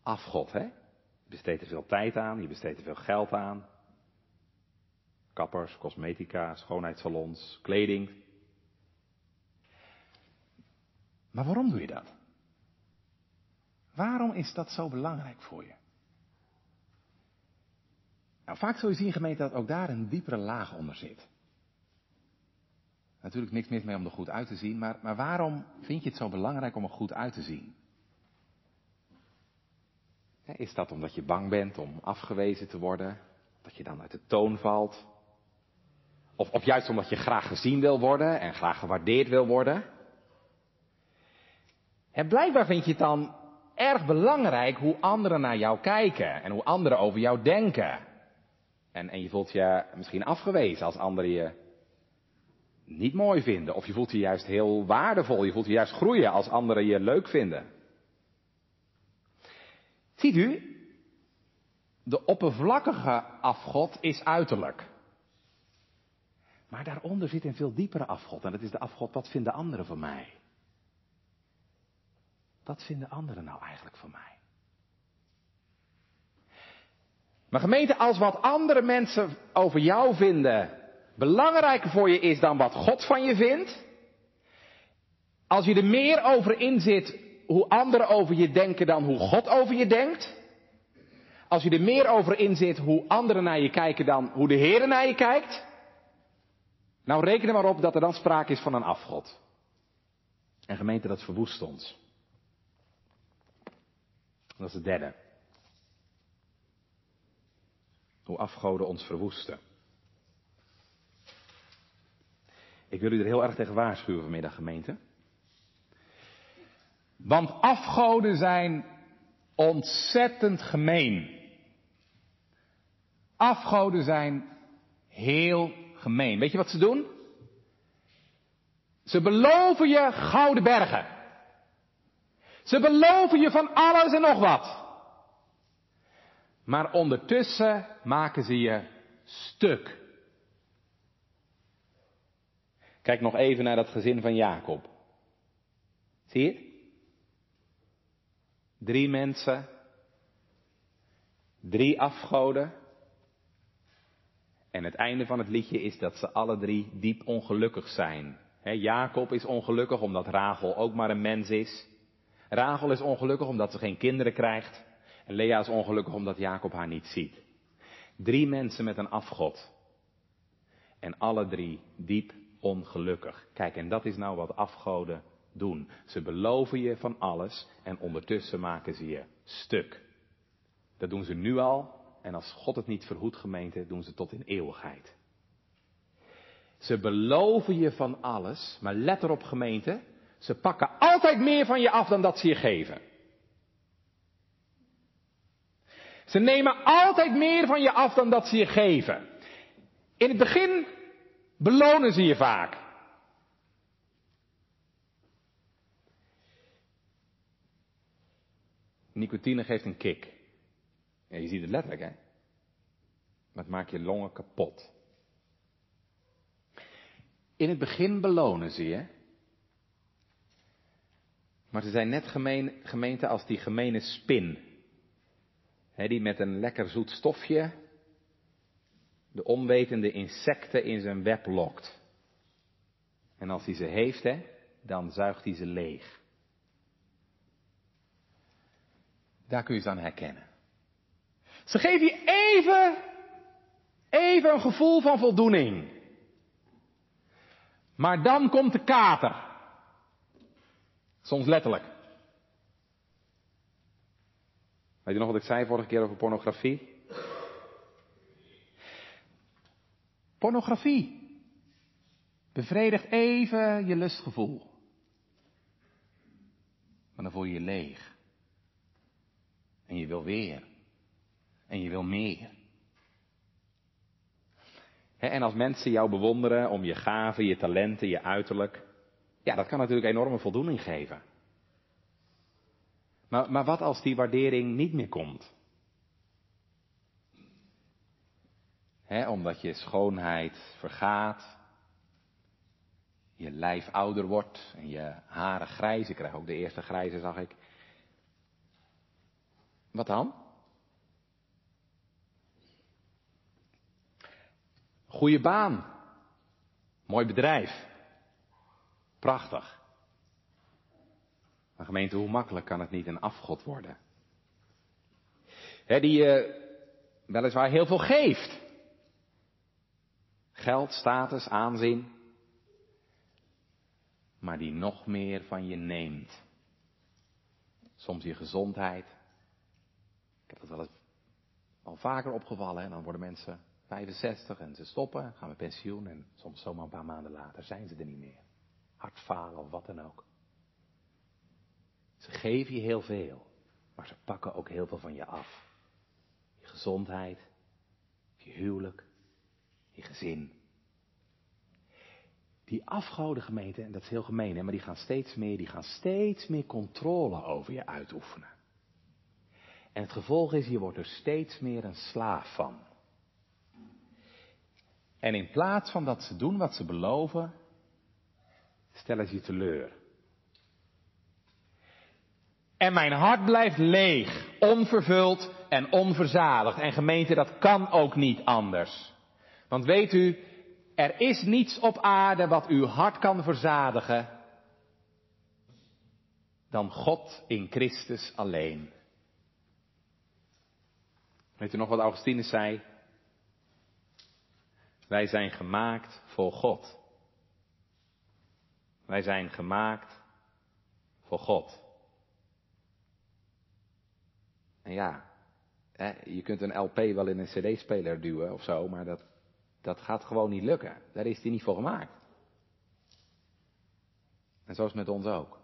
afgod, hè. Je besteedt er veel tijd aan, je besteedt er veel geld aan. Kappers, cosmetica, schoonheidssalons, kleding. Maar waarom doe je dat? Waarom is dat zo belangrijk voor je? Nou, vaak zul je zien, gemeente, dat ook daar een diepere laag onder zit. Natuurlijk niks mis mee om er goed uit te zien, maar, maar waarom vind je het zo belangrijk om er goed uit te zien? Is dat omdat je bang bent om afgewezen te worden? Dat je dan uit de toon valt? Of, of juist omdat je graag gezien wil worden en graag gewaardeerd wil worden? En blijkbaar vind je het dan erg belangrijk hoe anderen naar jou kijken en hoe anderen over jou denken. En, en je voelt je misschien afgewezen als anderen je niet mooi vinden. Of je voelt je juist heel waardevol. Je voelt je juist groeien als anderen je leuk vinden. Ziet u, de oppervlakkige afgod is uiterlijk. Maar daaronder zit een veel diepere afgod. En dat is de afgod, wat vinden anderen van mij? Wat vinden anderen nou eigenlijk van mij? Maar gemeente, als wat andere mensen over jou vinden belangrijker voor je is dan wat God van je vindt, als je er meer over inzit hoe anderen over je denken dan hoe God over je denkt, als je er meer over inzit hoe anderen naar je kijken dan hoe de Heer naar je kijkt, nou reken er maar op dat er dan sprake is van een afgod. En gemeente, dat verwoest ons. Dat is het derde. Hoe afgoden ons verwoesten. Ik wil u er heel erg tegen waarschuwen vanmiddag, gemeente. Want afgoden zijn ontzettend gemeen. Afgoden zijn heel gemeen. Weet je wat ze doen? Ze beloven je gouden bergen. Ze beloven je van alles en nog wat. Maar ondertussen maken ze je stuk. Kijk nog even naar dat gezin van Jacob. Zie je? Drie mensen, drie afgoden. En het einde van het liedje is dat ze alle drie diep ongelukkig zijn. Jacob is ongelukkig omdat Rachel ook maar een mens is. Rachel is ongelukkig omdat ze geen kinderen krijgt. En Lea is ongelukkig omdat Jacob haar niet ziet. Drie mensen met een afgod. En alle drie diep ongelukkig. Kijk, en dat is nou wat afgoden doen. Ze beloven je van alles en ondertussen maken ze je stuk. Dat doen ze nu al en als God het niet verhoedt gemeente, doen ze tot in eeuwigheid. Ze beloven je van alles, maar let erop gemeente, ze pakken altijd meer van je af dan dat ze je geven. Ze nemen altijd meer van je af dan dat ze je geven. In het begin belonen ze je vaak. Nicotine geeft een kick. Ja, je ziet het letterlijk, hè? Maar het maakt je longen kapot. In het begin belonen ze je. Maar ze zijn net gemeen, gemeente als die gemene spin. die met een lekker zoet stofje de onwetende insecten in zijn web lokt. En als hij ze heeft, hè, dan zuigt hij ze leeg. Daar kun je ze aan herkennen. Ze geven je even, even een gevoel van voldoening. Maar dan komt de kater. Soms letterlijk. Weet je nog wat ik zei vorige keer over pornografie? Pornografie bevredigt even je lustgevoel. Maar dan voel je je leeg. En je wil weer. En je wil meer. En als mensen jou bewonderen om je gaven, je talenten, je uiterlijk, ja, dat kan natuurlijk enorme voldoening geven. Maar, maar wat als die waardering niet meer komt? Omdat je schoonheid vergaat, je lijf ouder wordt en je haren grijs. Ik krijg ook de eerste grijze, zag ik. Wat dan? Goeie baan. Mooi bedrijf. Prachtig. Maar gemeente, hoe makkelijk kan het niet een afgod worden? Die je weliswaar heel veel geeft. Geld, status, aanzien. Maar die nog meer van je neemt. Soms je gezondheid. Ik heb dat wel eens al vaker opgevallen. En dan worden mensen 65 en ze stoppen, gaan we pensioen. En soms zomaar een paar maanden later zijn ze er niet meer. Hartfalen of wat dan ook. Ze geven je heel veel. Maar ze pakken ook heel veel van je af. Je gezondheid. Je huwelijk je gezin. Die afgouden gemeente, en dat is heel gemeen, hè, maar die gaan steeds meer, die gaan steeds meer controle over je uitoefenen. En het gevolg is, je wordt er steeds meer een slaaf van. En in plaats van dat ze doen wat ze beloven, stellen ze je teleur. En mijn hart blijft leeg, onvervuld en onverzadigd. En gemeente, dat kan ook niet anders. Want weet u, er is niets op aarde wat uw hart kan verzadigen dan God in Christus alleen. Weet u nog wat Augustinus zei? Wij zijn gemaakt voor God. Wij zijn gemaakt voor God. En ja, je kunt een LP wel in een CD-speler duwen of zo, maar dat, dat gaat gewoon niet lukken. Daar is hij niet voor gemaakt. En zo is het met ons ook.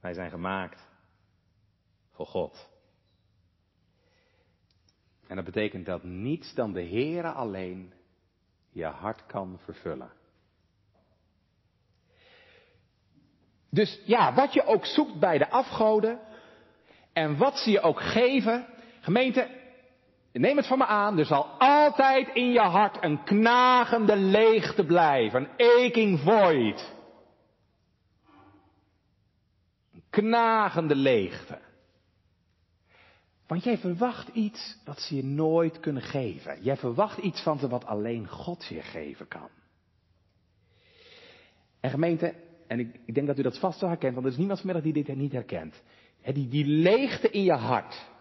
Wij zijn gemaakt voor God. En dat betekent dat niets dan de Heere alleen je hart kan vervullen. Dus ja, wat je ook zoekt bij de afgoden en wat ze je ook geven, gemeente, neem het van me aan, er zal altijd in je hart een knagende leegte blijven, een aching void. Een knagende leegte. Want jij verwacht iets wat ze je nooit kunnen geven. Jij verwacht iets van ze wat alleen God je geven kan. En gemeente, en ik, ik denk dat u dat vast wel herkent, want er is niemand vanmiddag die dit niet herkent. die, die leegte in je hart.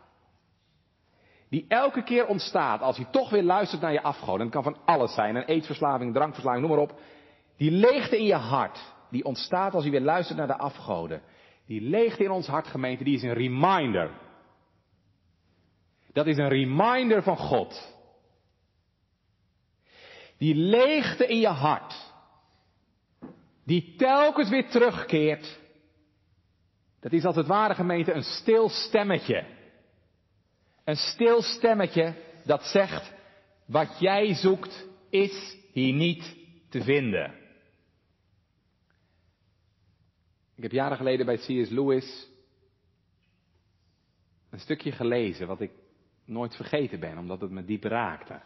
Die elke keer ontstaat als je toch weer luistert naar je afgoden. En het kan van alles zijn, een eetverslaving, drankverslaving, noem maar op. Die leegte in je hart, die ontstaat als je weer luistert naar de afgoden. Die leegte in ons hart, gemeente, die is een reminder. Dat is een reminder van God. Die leegte in je hart, die telkens weer terugkeert, dat is als het ware gemeente een stil stemmetje. Een stil stemmetje dat zegt, wat jij zoekt is hier niet te vinden. Ik heb jaren geleden bij C.S. Lewis een stukje gelezen wat ik nooit vergeten ben, omdat het me diep raakte.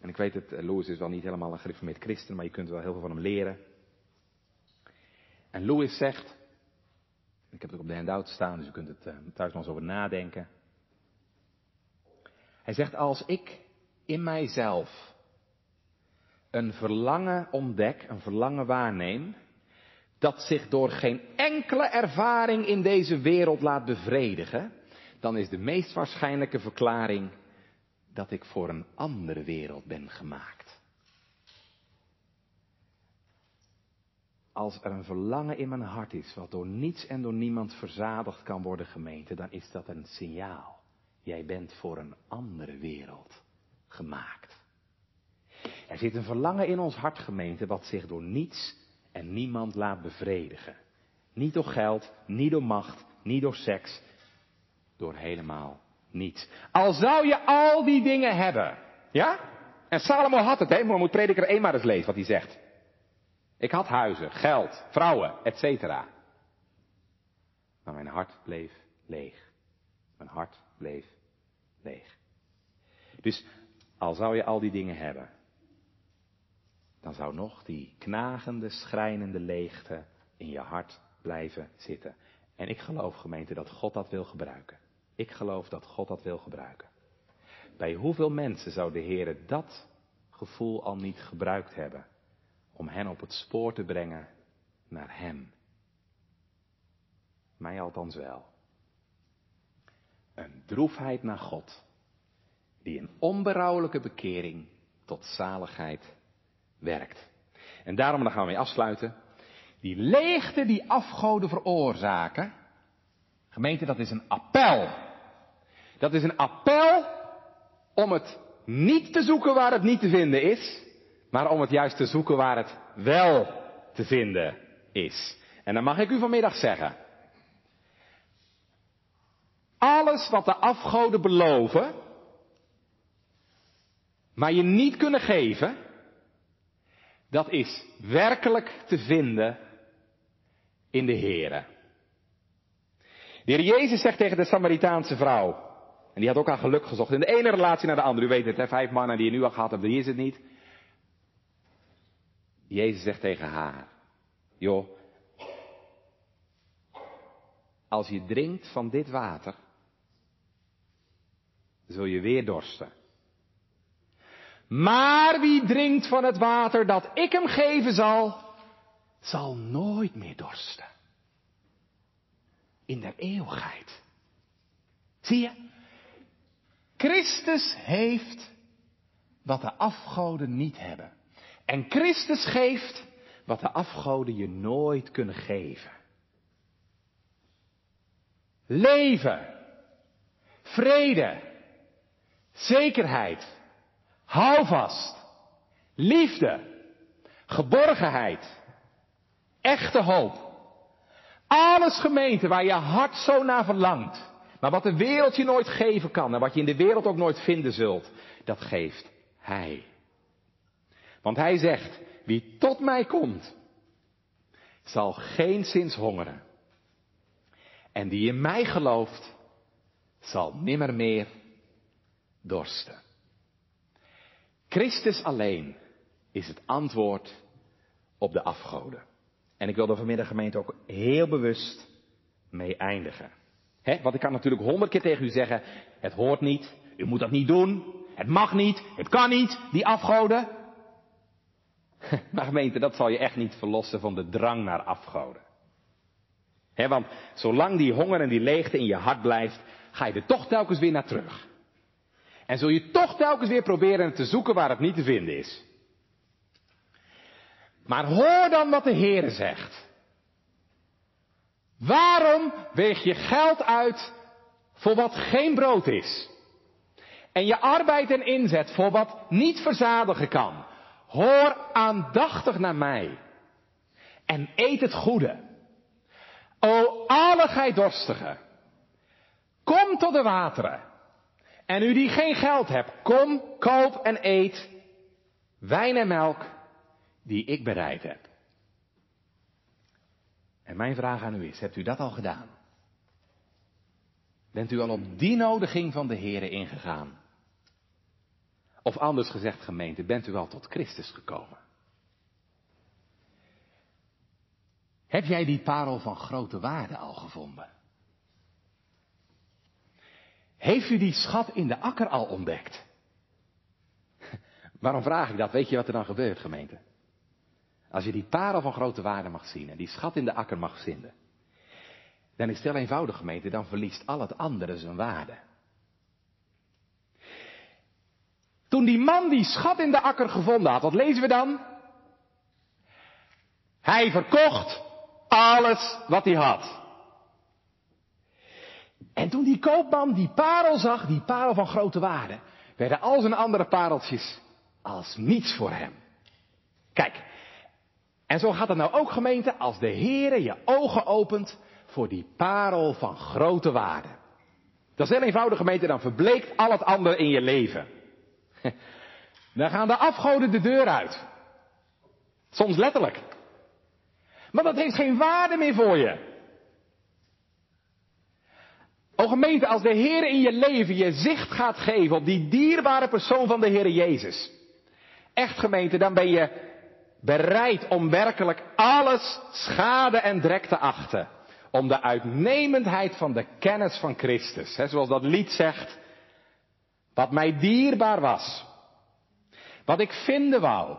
En ik weet het, Lewis is wel niet helemaal een gereformeerd christen, maar je kunt wel heel veel van hem leren. En Lewis zegt, ik heb het op de handout staan, dus u kunt het eh, thuis nog eens over nadenken. Hij zegt, als ik in mijzelf een verlangen ontdek, een verlangen waarneem, dat zich door geen enkele ervaring in deze wereld laat bevredigen, dan is de meest waarschijnlijke verklaring dat ik voor een andere wereld ben gemaakt. Als er een verlangen in mijn hart is wat door niets en door niemand verzadigd kan worden gemeente, dan is dat een signaal. Jij bent voor een andere wereld gemaakt. Er zit een verlangen in ons hart gemeente wat zich door niets en niemand laat bevredigen. Niet door geld, niet door macht, niet door seks, door helemaal niets. Al zou je al die dingen hebben. Ja? En Salomo had het, hè? Maar moet prediker 1 maar eens lezen wat hij zegt. Ik had huizen, geld, vrouwen, etc. Maar mijn hart bleef leeg. Mijn hart bleef leeg. Dus al zou je al die dingen hebben, dan zou nog die knagende, schrijnende leegte in je hart blijven zitten. En ik geloof, gemeente, dat God dat wil gebruiken. Ik geloof dat God dat wil gebruiken. Bij hoeveel mensen zou de Heer dat gevoel al niet gebruikt hebben om hen op het spoor te brengen naar Hem? Mij althans wel. Een droefheid naar God, die een onberouwelijke bekering tot zaligheid werkt. En daarom, dan gaan we mee afsluiten, die leegte die afgoden veroorzaken, gemeente, dat is een appel dat is een appel om het niet te zoeken waar het niet te vinden is, maar om het juist te zoeken waar het wel te vinden is. En dan mag ik u vanmiddag zeggen. Alles wat de afgoden beloven, maar je niet kunnen geven, dat is werkelijk te vinden in de Here. De Heer Jezus zegt tegen de Samaritaanse vrouw, en die had ook haar geluk gezocht. In de ene relatie naar de andere. U weet het, hè, vijf mannen die je nu al gehad hebt, hier is het niet. Jezus zegt tegen haar, joh, als je drinkt van dit water, zul je weer dorsten. Maar wie drinkt van het water dat ik hem geven zal, zal nooit meer dorsten. In der eeuwigheid. Zie je? Christus heeft wat de afgoden niet hebben. En Christus geeft wat de afgoden je nooit kunnen geven. Leven, vrede, zekerheid, houvast, liefde, geborgenheid, echte hoop. Alles gemeente waar je hart zo naar verlangt. Maar wat de wereld je nooit geven kan en wat je in de wereld ook nooit vinden zult, dat geeft Hij. Want Hij zegt, wie tot mij komt, zal geen zins hongeren. En die in mij gelooft, zal nimmer meer dorsten. Christus alleen is het antwoord op de afgoden. En ik wil er vanmiddag gemeente ook heel bewust mee eindigen. Want ik kan natuurlijk honderd keer tegen u zeggen, het hoort niet, u moet dat niet doen, het mag niet, het kan niet, die afgoden. Maar gemeente, dat zal je echt niet verlossen van de drang naar afgoden. Want zolang die honger en die leegte in je hart blijft, ga je er toch telkens weer naar terug. En zul je toch telkens weer proberen te zoeken waar het niet te vinden is. Maar hoor dan wat de Heere zegt. Waarom weeg je geld uit voor wat geen brood is? En je arbeid en inzet voor wat niet verzadigen kan. Hoor aandachtig naar mij. En eet het goede. O alle gij dorstigen. Kom tot de wateren. En u die geen geld hebt, kom, koop en eet wijn en melk die ik bereid heb. En mijn vraag aan u is, hebt u dat al gedaan? Bent u al op die nodiging van de Here ingegaan? Of anders gezegd, gemeente, bent u al tot Christus gekomen? Heb jij die parel van grote waarde al gevonden? Heeft u die schat in de akker al ontdekt? Waarom vraag ik dat? Weet je wat er dan gebeurt, gemeente? Als je die parel van grote waarde mag zien en die schat in de akker mag vinden, dan is het heel eenvoudig, gemeente, dan verliest al het andere zijn waarde. Toen die man die schat in de akker gevonden had, wat lezen we dan? Hij verkocht alles wat hij had. En toen die koopman die parel zag, die parel van grote waarde, werden al zijn andere pareltjes als niets voor hem. Kijk, en zo gaat het nou ook gemeente als de Heere je ogen opent voor die parel van grote waarde. Dat is heel eenvoudig gemeente, dan verbleekt al het andere in je leven. Dan gaan de afgoden de deur uit. Soms letterlijk. Maar dat heeft geen waarde meer voor je. O gemeente, als de Heer in je leven je zicht gaat geven op die dierbare persoon van de Heer Jezus. Echt gemeente, dan ben je bereid om werkelijk alles schade en drek te achten. Om de uitnemendheid van de kennis van Christus. Hè, zoals dat lied zegt. Wat mij dierbaar was. Wat ik vinden wou.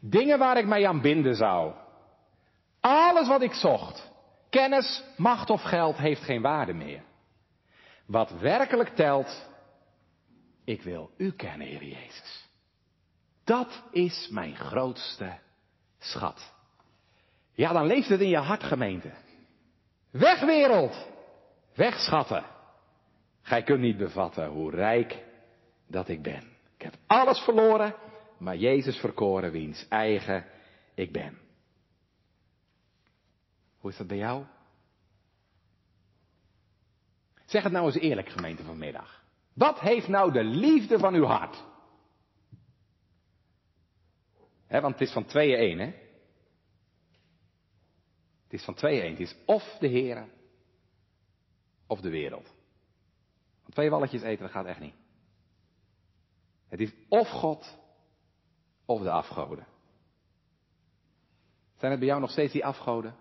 Dingen waar ik mij aan binden zou. Alles wat ik zocht. Kennis, macht of geld heeft geen waarde meer. Wat werkelijk telt, ik wil u kennen, Heer Jezus. Dat is mijn grootste schat. Ja, dan leeft het in je hart, gemeente. Weg wereld! Weg schatten! Gij kunt niet bevatten hoe rijk dat ik ben. Ik heb alles verloren, maar Jezus verkoren wiens eigen ik ben. Hoe is dat bij jou? Zeg het nou eens eerlijk, gemeente vanmiddag. Wat heeft nou de liefde van uw hart? He, want het is van tweeën één, hè? Het is van tweeën één. Het is of de Heer of de wereld. Want twee walletjes eten, dat gaat echt niet. Het is of God of de afgoden. Zijn het bij jou nog steeds die afgoden?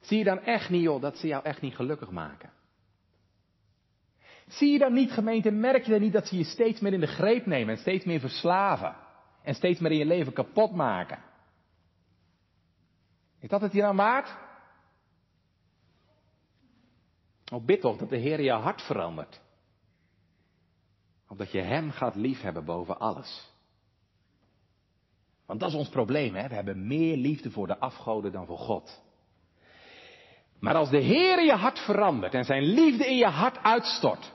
Zie je dan echt niet, joh, dat ze jou echt niet gelukkig maken? Zie je dan niet, gemeente, merk je dan niet dat ze je steeds meer in de greep nemen en steeds meer verslaven? En steeds meer in je leven kapot maken? Is dat het hier aan waard? Oh, bid toch dat de Heer je hart verandert. Omdat je Hem gaat liefhebben boven alles. Want dat is ons probleem, hè? We hebben meer liefde voor de afgoden dan voor God. Maar als de Heer je hart verandert en zijn liefde in je hart uitstort.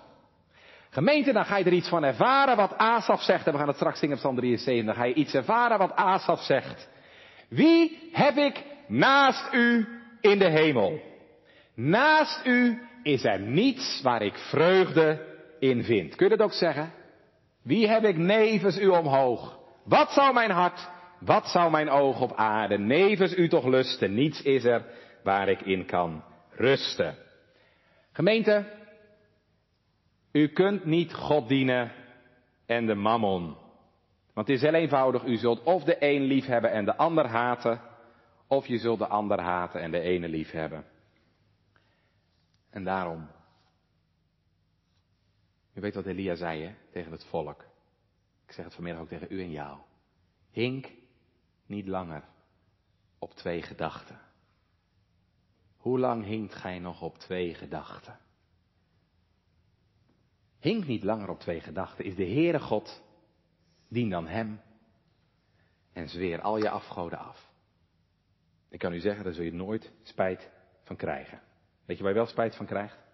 Gemeente, dan ga je er iets van ervaren wat Asaf zegt. En we gaan het straks zingen op Psalm 73. Dan ga je iets ervaren wat Asaf zegt. Wie heb ik naast u in de hemel? Naast u is er niets waar ik vreugde in vind. Kun je dat ook zeggen? Wie heb ik nevens u omhoog? Wat zou mijn hart, wat zou mijn oog op aarde nevens u toch lusten? Niets is er waar ik in kan rusten. Gemeente, u kunt niet God dienen en de mammon. Want het is heel eenvoudig, u zult of de een lief hebben en de ander haten, of je zult de ander haten en de ene lief hebben. En daarom, u weet wat Elia zei hè, tegen het volk. Ik zeg het vanmiddag ook tegen u en jou. Hink niet langer op twee gedachten. Hoe lang hinkt gij nog op twee gedachten? Hink niet langer op twee gedachten. Is de Heere God, dien dan Hem en zweer al je afgoden af. Ik kan u zeggen, daar zul je nooit spijt van krijgen. Weet je waar je wel spijt van krijgt?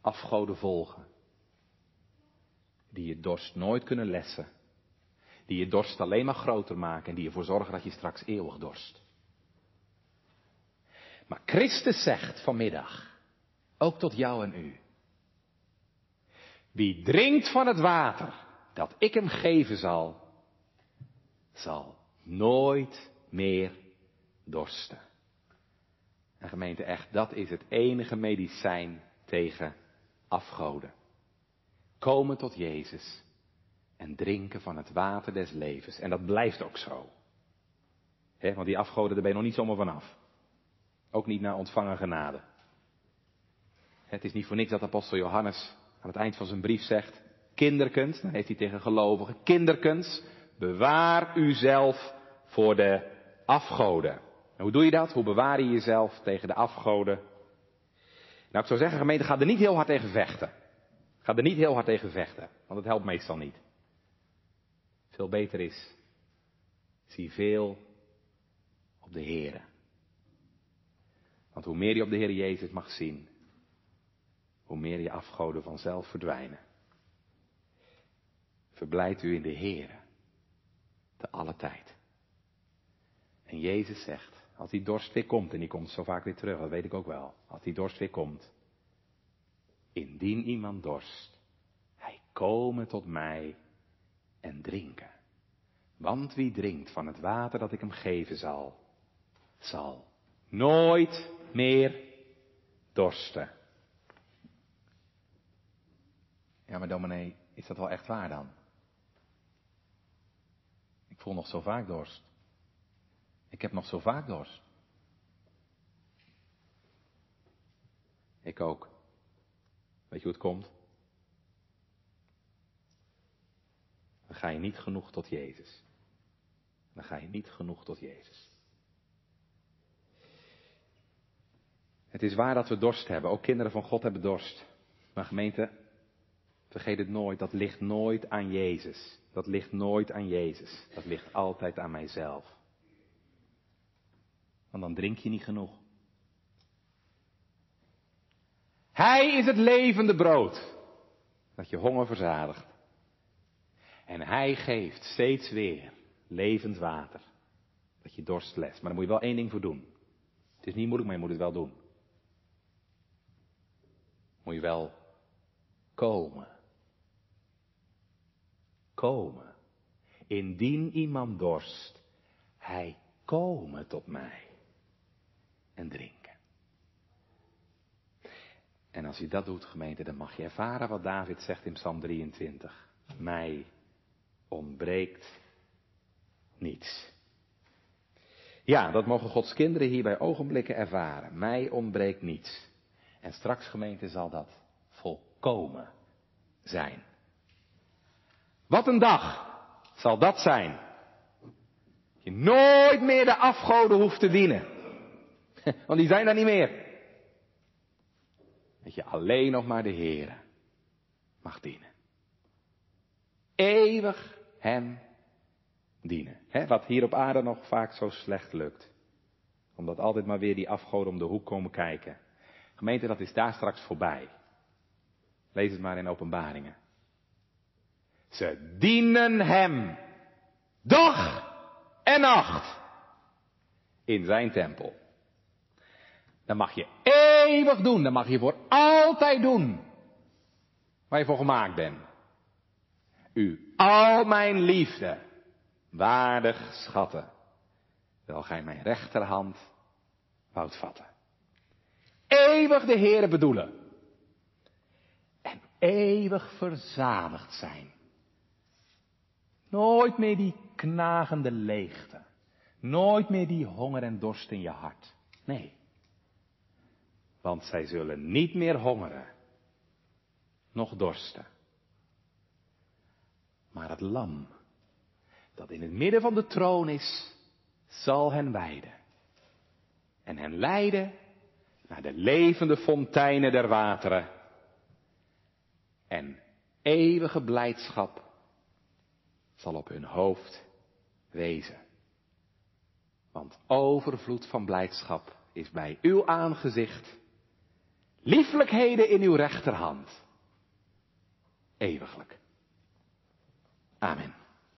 Afgoden volgen. Die je dorst nooit kunnen lessen. Die je dorst alleen maar groter maken en die ervoor zorgen dat je straks eeuwig dorst. Maar Christus zegt vanmiddag, ook tot jou en u. Wie drinkt van het water dat ik hem geven zal, zal nooit meer dorsten. En gemeente, echt, dat is het enige medicijn tegen afgoden. Komen tot Jezus en drinken van het water des levens. En dat blijft ook zo. He, want die afgoden, daar ben je nog niet zomaar vanaf. Ook niet na ontvangen genade. Het is niet voor niks dat apostel Johannes aan het eind van zijn brief zegt, kinderkens, dan heeft hij tegen gelovigen, kinderkens, bewaar uzelf voor de afgoden. En hoe doe je dat? Hoe bewaar je jezelf tegen de afgoden? Nou, ik zou zeggen, gemeente, ga er niet heel hard tegen vechten. Ga er niet heel hard tegen vechten, want het helpt meestal niet. Veel beter is, zie veel op de Heer. Want hoe meer je op de Heer Jezus mag zien, hoe meer je afgoden vanzelf verdwijnen. Verblijd u in de Heer, te alle tijd. En Jezus zegt, als die dorst weer komt, en die komt zo vaak weer terug, dat weet ik ook wel, als die dorst weer komt, indien iemand dorst, hij komen tot mij en drinken. Want wie drinkt van het water dat ik hem geven zal, zal nooit meer dorsten. Ja, maar dominee, is dat wel echt waar dan? Ik voel nog zo vaak dorst. Ik heb nog zo vaak dorst. Ik ook. Weet je hoe het komt? Dan ga je niet genoeg tot Jezus. Dan ga je niet genoeg tot Jezus. Het is waar dat we dorst hebben. Ook kinderen van God hebben dorst. Maar gemeente, vergeet het nooit. Dat ligt nooit aan Jezus. Dat ligt nooit aan Jezus. Dat ligt altijd aan mijzelf. Want dan drink je niet genoeg. Hij is het levende brood. Dat je honger verzadigt. En hij geeft steeds weer levend water. Dat je dorst lest. Maar daar moet je wel één ding voor doen. Het is niet moeilijk, maar je moet het wel doen. Moet je wel komen. Komen. Indien iemand dorst, hij komen tot mij en drinken. En als je dat doet, gemeente, dan mag je ervaren wat David zegt in Psalm 23. Mij ontbreekt niets. Ja, dat mogen Gods kinderen hier bij ogenblikken ervaren. Mij ontbreekt niets. En straks, gemeente, zal dat volkomen zijn. Wat een dag zal dat zijn. Je nooit meer de afgoden hoeft te dienen. Want die zijn daar niet meer. Dat je alleen nog maar de Heer mag dienen. Eeuwig Hem dienen. wat hier op aarde nog vaak zo slecht lukt. Omdat altijd maar weer die afgoden om de hoek komen kijken. Gemeente, dat is daar straks voorbij. Lees het maar in openbaringen. Ze dienen Hem. Dag en nacht. In zijn tempel. Dan mag je eeuwig doen. Dan mag je voor altijd doen. Waar je voor gemaakt bent. U al mijn liefde waardig schatten. Wel gij mijn rechterhand woudt vatten. eeuwig de Heere bedoelen. En eeuwig verzadigd zijn. Nooit meer die knagende leegte. Nooit meer die honger en dorst in je hart. Nee. Want zij zullen niet meer hongeren, nog dorsten. Maar het lam, dat in het midden van de troon is, zal hen weiden. En hen leiden naar de levende fonteinen der wateren. En eeuwige blijdschap zal op hun hoofd wezen. Want overvloed van blijdschap is bij uw aangezicht, lieflijkheden in uw rechterhand, eeuwiglijk. Amen.